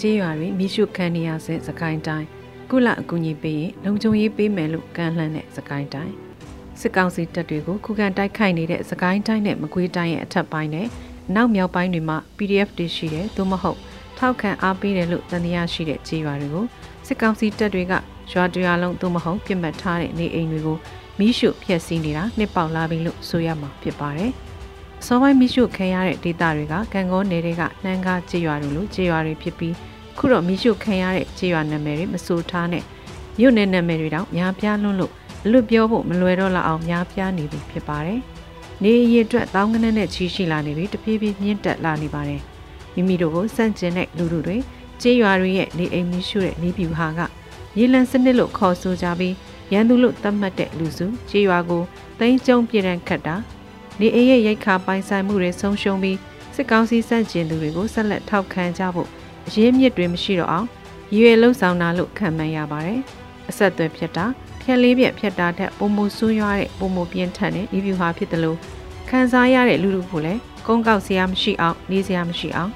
ကြေးရွာတွေမိရှုခံနေရစဉ်စကိုင်းတိုင်းကုလအကူအညီပေးရင်လုံခြုံရေးပေးမယ်လို့ကမ်းလှမ်းတဲ့စကိုင်းတိုင်းစစ်ကောင်စီတပ်တွေကိုခုခံတိုက်ခိုက်နေတဲ့စကိုင်းတိုင်းနဲ့မကွေးတိုင်းရဲ့အထက်ပိုင်းနဲ့နောက်မြောက်ပိုင်းတွေမှာ PDF တွေရှိတယ်သို့မဟုတ်ထောက်ခံအားပေးတယ်လို့တန်တရားရှိတဲ့ကြေးရွာတွေကိုစစ်ကောင်စီတပ်တွေကရွာတရွာလုံးသို့မဟုတ်ပြစ်မှတ်ထားတဲ့နေအိမ်တွေကိုမိရှုဖျက်ဆီးနေတာနှစ်ပေါက်လာပြီလို့ဆိုရမှာဖြစ်ပါတယ်။အစောပိုင်းမိရှုခံရတဲ့ဒေသတွေကကံကောနယ်တွေကနှမ်းကားကြေးရွာတွေလိုကြေးရွာတွေဖြစ်ပြီး ခုတော့မိရှုခံရတဲ့ကြေးရွာနာမည်တွေမဆိုထားနဲ့မြို့နယ်နာမည်တွေတောင်များပြားလွန်းလို့အလွတ်ပြောဖို့မလွယ်တော့လောက်အောင်များပြားနေပြီဖြစ်ပါတယ်။နေရည်အတွက်တောင်းကနနဲ့ချီရှိလာနေပြီးတဖြည်းဖြည်းမြင့်တက်လာနေပါတယ်။မိမိတို့ကိုစန့်ကျင်တဲ့လူတို့တွေကြေးရွာတွေရဲ့နေအိမ်မိရှုတဲ့နေပြူဟာကရေလံစနစ်လို့ခေါ်ဆိုကြပြီးရန်သူလို့သတ်မှတ်တဲ့လူစုကြေးရွာကိုသိမ်းကျုံပြည်ရန်ခတ်တာနေအိမ်ရဲ့ရိတ်ခါပိုင်ဆိုင်မှုတွေဆုံးရှုံးပြီးစစ်ကောင်စီစန့်ကျင်သူတွေကိုဆက်လက်ထောက်ခံကြဖို့ အရေးမြစ်တွေမရှိတော့အောင်ရည်ရွယ်လှုပ်ဆောင်တာလို့ခံမှန်းရပါတယ်။အဆက်အသွယ်ဖြစ်တာဖြက်လေးပြက်ဖြက်တာထက်ပုံမဆိုးရွားတဲ့ပုံမပြင်းထန်တဲ့ဒီဗျူဟာဖြစ်တယ်လို့ခံစားရတဲ့လူလူကိုလည်းကုန်းကောက်စရာမရှိအောင်နေစရာမရှိအောင်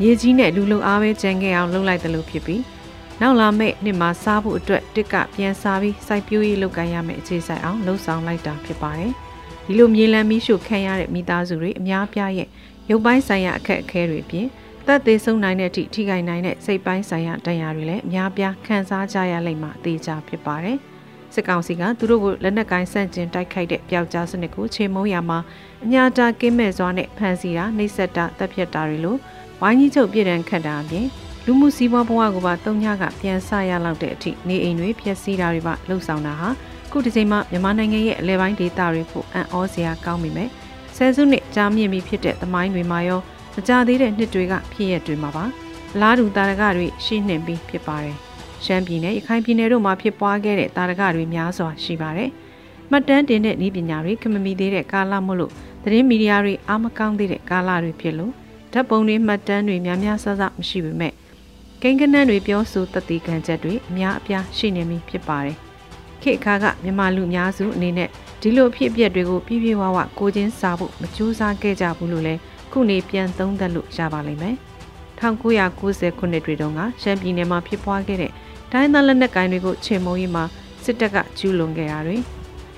မြေကြီးနဲ့လူလုံအားပဲကြံခဲ့အောင်လုပ်လိုက်တယ်လို့ဖြစ်ပြီးနောက်လာမယ့်နှစ်မှာစားဖို့အတွက်တစ်ကပြန်စားပြီးစိုက်ပျိုးရေးလုပ်ကိုင်ရမယ့်အခြေဆိုင်အောင်လှုံ့ဆော်လိုက်တာဖြစ်ပါတယ်။ဒီလိုမြေလံမီးရှို့ခံရတဲ့မိသားစုတွေအများပြားရဲ့ရုပ်ပိုင်းဆိုင်ရာအခက်အခဲတွေအပြင် သက်သေးဆုံးနိုင်တဲ့အထိထိခိုက်နိုင်တဲ့စိတ်ပိုင်းဆိုင်ရာတရားတွေလည်းအများပြားခံစားကြရလိမ့်မှာအသေးချာဖြစ်ပါတယ်။စစ်ကောင်စီကသူတို့ကိုလက်နက်ကိုင်းဆန့်ကျင်တိုက်ခိုက်တဲ့ပျောက်ကြားစနစ်ကိုချိန်မုံရမှာအညာတာကင်းမဲ့စွာနဲ့ဖန်စီတာနှိပ်စက်တာတပ်ဖြတ်တာတွေလိုဝိုင်းကြီးချုပ်ပြည်တံခတ်တာအပြင်လူမှုစီးပွားဘဝကပါတုံညကပြန်ဆရလောက်တဲ့အထိနေအိမ်တွေဖျက်ဆီးတာတွေပါလှုပ်ဆောင်တာဟာခုဒီချိန်မှာမြန်မာနိုင်ငံရဲ့အလဲပိုင်းဒေသတွေဖို့အံ့ဩစရာကောင်းမိမယ်ဆယ်စုနှစ်ကြာမြင့်ပြီဖြစ်တဲ့သမိုင်းတွေမှာရော မကြသေးတဲ့နှစ်တွေကဖြစ်ရတွေမှာပါအလားတူတာရကတွေရှိနှင်ပြီးဖြစ်ပါတယ်ရှမ်းပြည်နယ်ရခိုင်ပြည်နယ်တို့မှာဖြစ်ပွားခဲ့တဲ့တာရကတွေများစွာရှိပါတယ်မှတ်တမ်းတင်တဲ့ဤပညာတွေခမမီသေးတဲ့ကာလမို့လို့သတင်းမီဒီယာတွေအားမကောင်းသေးတဲ့ကာလတွေဖြစ်လို့ဓာတ်ပုံတွေမှတ်တမ်းတွေများများဆဆမရှိပေမဲ့ကိန်းကနန်းတွေပြောဆိုတတိခံချက်တွေအများအပြားရှိနေပြီဖြစ်ပါတယ်ခေတ်အခါကမြန်မာလူများစုအနေနဲ့ဒီလိုဖြစ်ပျက်တွေကိုပြည့်ပြည့်ဝဝကိုချင်းစားဖို့မကြိုးစားခဲ့ကြဘူးလို့လည်း ခုနေပြန်သုံးသပ်လို့ရပါလိမ့်မယ်1990ခုနှစ်တွေတုန်းကရှမ်းပြည်နယ်မှာဖြစ်ပွားခဲ့တဲ့ဒိုင်းသားလက်နက်ကိုင်တွေကိုချိန်မုံရေးမှာစစ်တပ်ကကျူးလွန်ခဲ့တာတွေ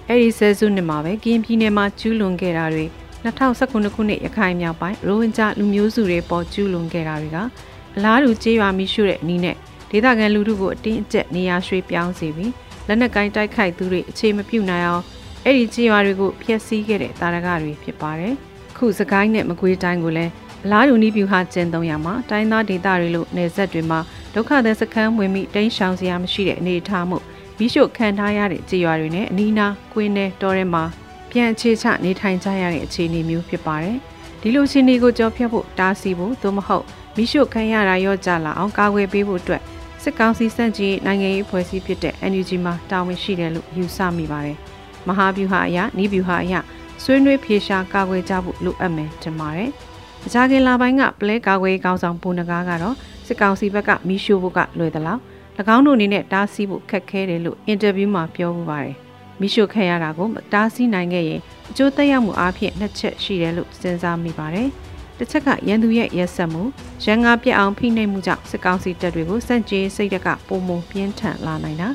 အဲ့ဒီဆဲစုနှစ်မှာပဲကရင်ပြည်နယ်မှာကျူးလွန်ခဲ့တာတွေ2019ခုနှစ်ရခိုင်မြောက်ပိုင်းရိုဟင်ဂျာလူမျိုးစုတွေပေါ်ကျူးလွန်ခဲ့တာတွေကအလားတူကြေးရွာမိရှုတဲ့အနည်းနဲ့ဒေသခံလူထုကိုအတင်းအကျပ်နေရာရွှေ့ပြောင်းစေပြီးလက်နက်ကိုင်းတိုက်ခိုက်သူတွေအခြေမပြုနိုင်အောင်အဲ့ဒီကြေးရွာတွေကိုဖျက်ဆီးခဲ့တဲ့တာရကတွေဖြစ်ပါတယ်။ ခုစကိုင်းနဲ့မကွေးတိုင်းကိုလည်းအလားတူနီးပြူဟာကျင်းသုံးရမှာတိုင်းသားဒေသတွေလို့နေဆက်တွေမှာဒုက္ခသည်စခန်းဝင်ပြီးတိမ်းရှောင်စရာမရှိတဲ့အနေအထားမှုမိရှုခံထားရတဲ့ကြေးရွာတွေနဲ့အနီးနားကွင်းနဲ့တောထဲမှာပြန်အခြေချနေထိုင်ကြရတဲ့အခြေအနေမျိုးဖြစ်ပါတယ်။ဒီလိုအခြေအနေကိုကြော်ဖြတ်ဖို့တားဆီးဖို့သို့မဟုတ်မိရှုခံရတာရော့ကြလာအောင်ကာကွယ်ပေးဖို့အတွက်စစ်ကောင်စီစန့်ကျင်နိုင်ငံရေးဖွဲ့စည်းဖြစ်တဲ့ NUG မှာတာဝန်ရှိတယ်လို့ယူဆမိပါတယ်။မဟာဗျူဟာအရနီးဗျူဟာအရ ဆွေးနွေးဖြေရှာကာကွယ်ကြဖို့လိုအပ်မယ်ထင်ပါတယ်။အကြခင်လာပိုင်းကပလဲကာကွယ်ကောင်းဆောင်ပူနကားကတော့စစ်ကောင်စီဘက်ကမီးရှို့ဖို့ကလွယ်သလား၎င်းတို့အနေနဲ့တားဆီးဖို့ခက်ခဲတယ်လို့အင်တာဗျူးမှာပြောမှုပါတယ်။မီးရှို့ခံရတာကိုတားဆီးနိုင်ခဲ့ရင်အကျိုးသက်ရောက်မှုအဖြစ်နှစ်ချက်ရှိတယ်လို့စဉ်းစားမိပါတယ်။တစ်ချက်ကရန်သူရဲ့ရက်ဆက်မှုရန်ငါပြက်အောင်ဖိနှိပ်မှုကြောင့်စစ်ကောင်စီတပ်တွေကိုစန့်ကျင်စိတ်တက်ကပုံမပြင်းထန်လာနိုင်တာ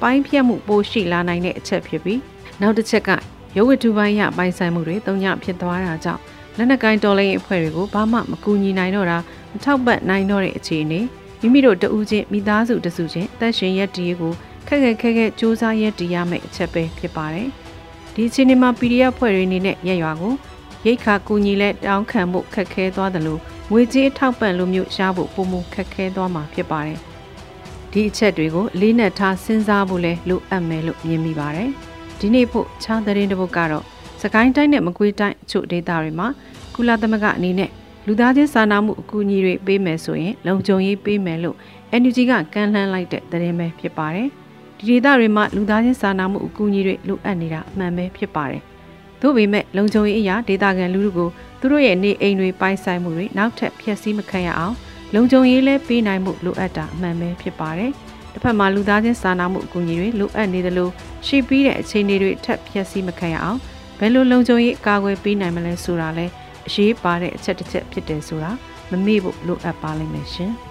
ပိုင်းဖြတ်မှုပိုရှိလာနိုင်တဲ့အချက်ဖြစ်ပြီးနောက်တစ်ချက်က ရုပ်ဝတ္ထုပိုင်းရပိုင်ဆိုင်မှုတွေတုံ့ညဖြစ်သွားတာကြောင့်လက်နက်ကိုင်းတော်လိုင်းအဖွဲ့တွေကိုဘာမှမကူညီနိုင်တော့တာမထောက်ပံ့နိုင်တော့တဲ့အခြေအနေမိမိတို့တဦးချင်းမိသားစုတစုချင်းအသက်ရှင်ရက်တည်ကိုခက်ခက်ခဲခဲစူးစမ်းရက်တည်ရမယ့်အချက်ပဲဖြစ်ပါတယ်ဒီအခြေအနေမှာ PDF ဖွဲ့တွေအနေနဲ့ရက်ရွာကိုရိတ်ခါကူညီလက်တောင်းခံဖို့ခက်ခဲသွားတယ်လို့ငွေကြေးထောက်ပံ့လိုမျိုးရဖို့ပုံမှုခက်ခဲသွားမှာဖြစ်ပါတယ်။ဒီအချက်တွေကိုအလေးနက်ထားစဉ်းစားဖို့လဲလိုအပ်မယ်လို့မြင်မိပါတယ်။ ဒီနေ့ဖို့ချားသတင်းတစ်ပုဒ်ကတော့စကိုင်းတိုင်းနဲ့မကွေးတိုင်းအချို့ဒေသတွေမှာကုလသမဂ္ဂအနေနဲ့လူသားချင်းစာနာမှုအကူအညီတွေပေးမယ်ဆိုရင်လုံခြုံရေးပေးမယ်လို့ NUG ကကမ်းလှမ်းလိုက်တဲ့သတင်းပဲဖြစ်ပါတယ်။ဒီဒေသတွေမှာလူသားချင်းစာနာမှုအကူအညီတွေလိုအပ်နေတာအမှန်ပဲဖြစ်ပါတယ်။သို့ပေမဲ့လုံခြုံရေးအရာဒေတာကန်လူလူကိုသူတို့ရဲ့နေအိမ်တွေပိုင်ဆိုင်မှုတွေနောက်ထပ်ဖျက်ဆီးမခံရအောင်လုံခြုံရေးလဲပေးနိုင်မှုလိုအပ်တာအမှန်ပဲဖြစ်ပါတယ်။ တစ်ဖက်မှာလူသားချင်းစာနာမှုအကူအညီတွေလိုအပ်နေသလိုရှိပြီးတဲ့အခြေအနေတွေထပ်ဖျက်ဆီးမခံရအောင်ဘယ်လိုလုံခြုံရေးကာကွယ်ပေးနိုင်မလဲဆိုတာလဲအရေးပါတဲ့အချက်တစ်ချက်ဖြစ်တယ်ဆိုတာမမေ့ဖို့လိုအပ်ပါလိမ့်မယ်ရှင်။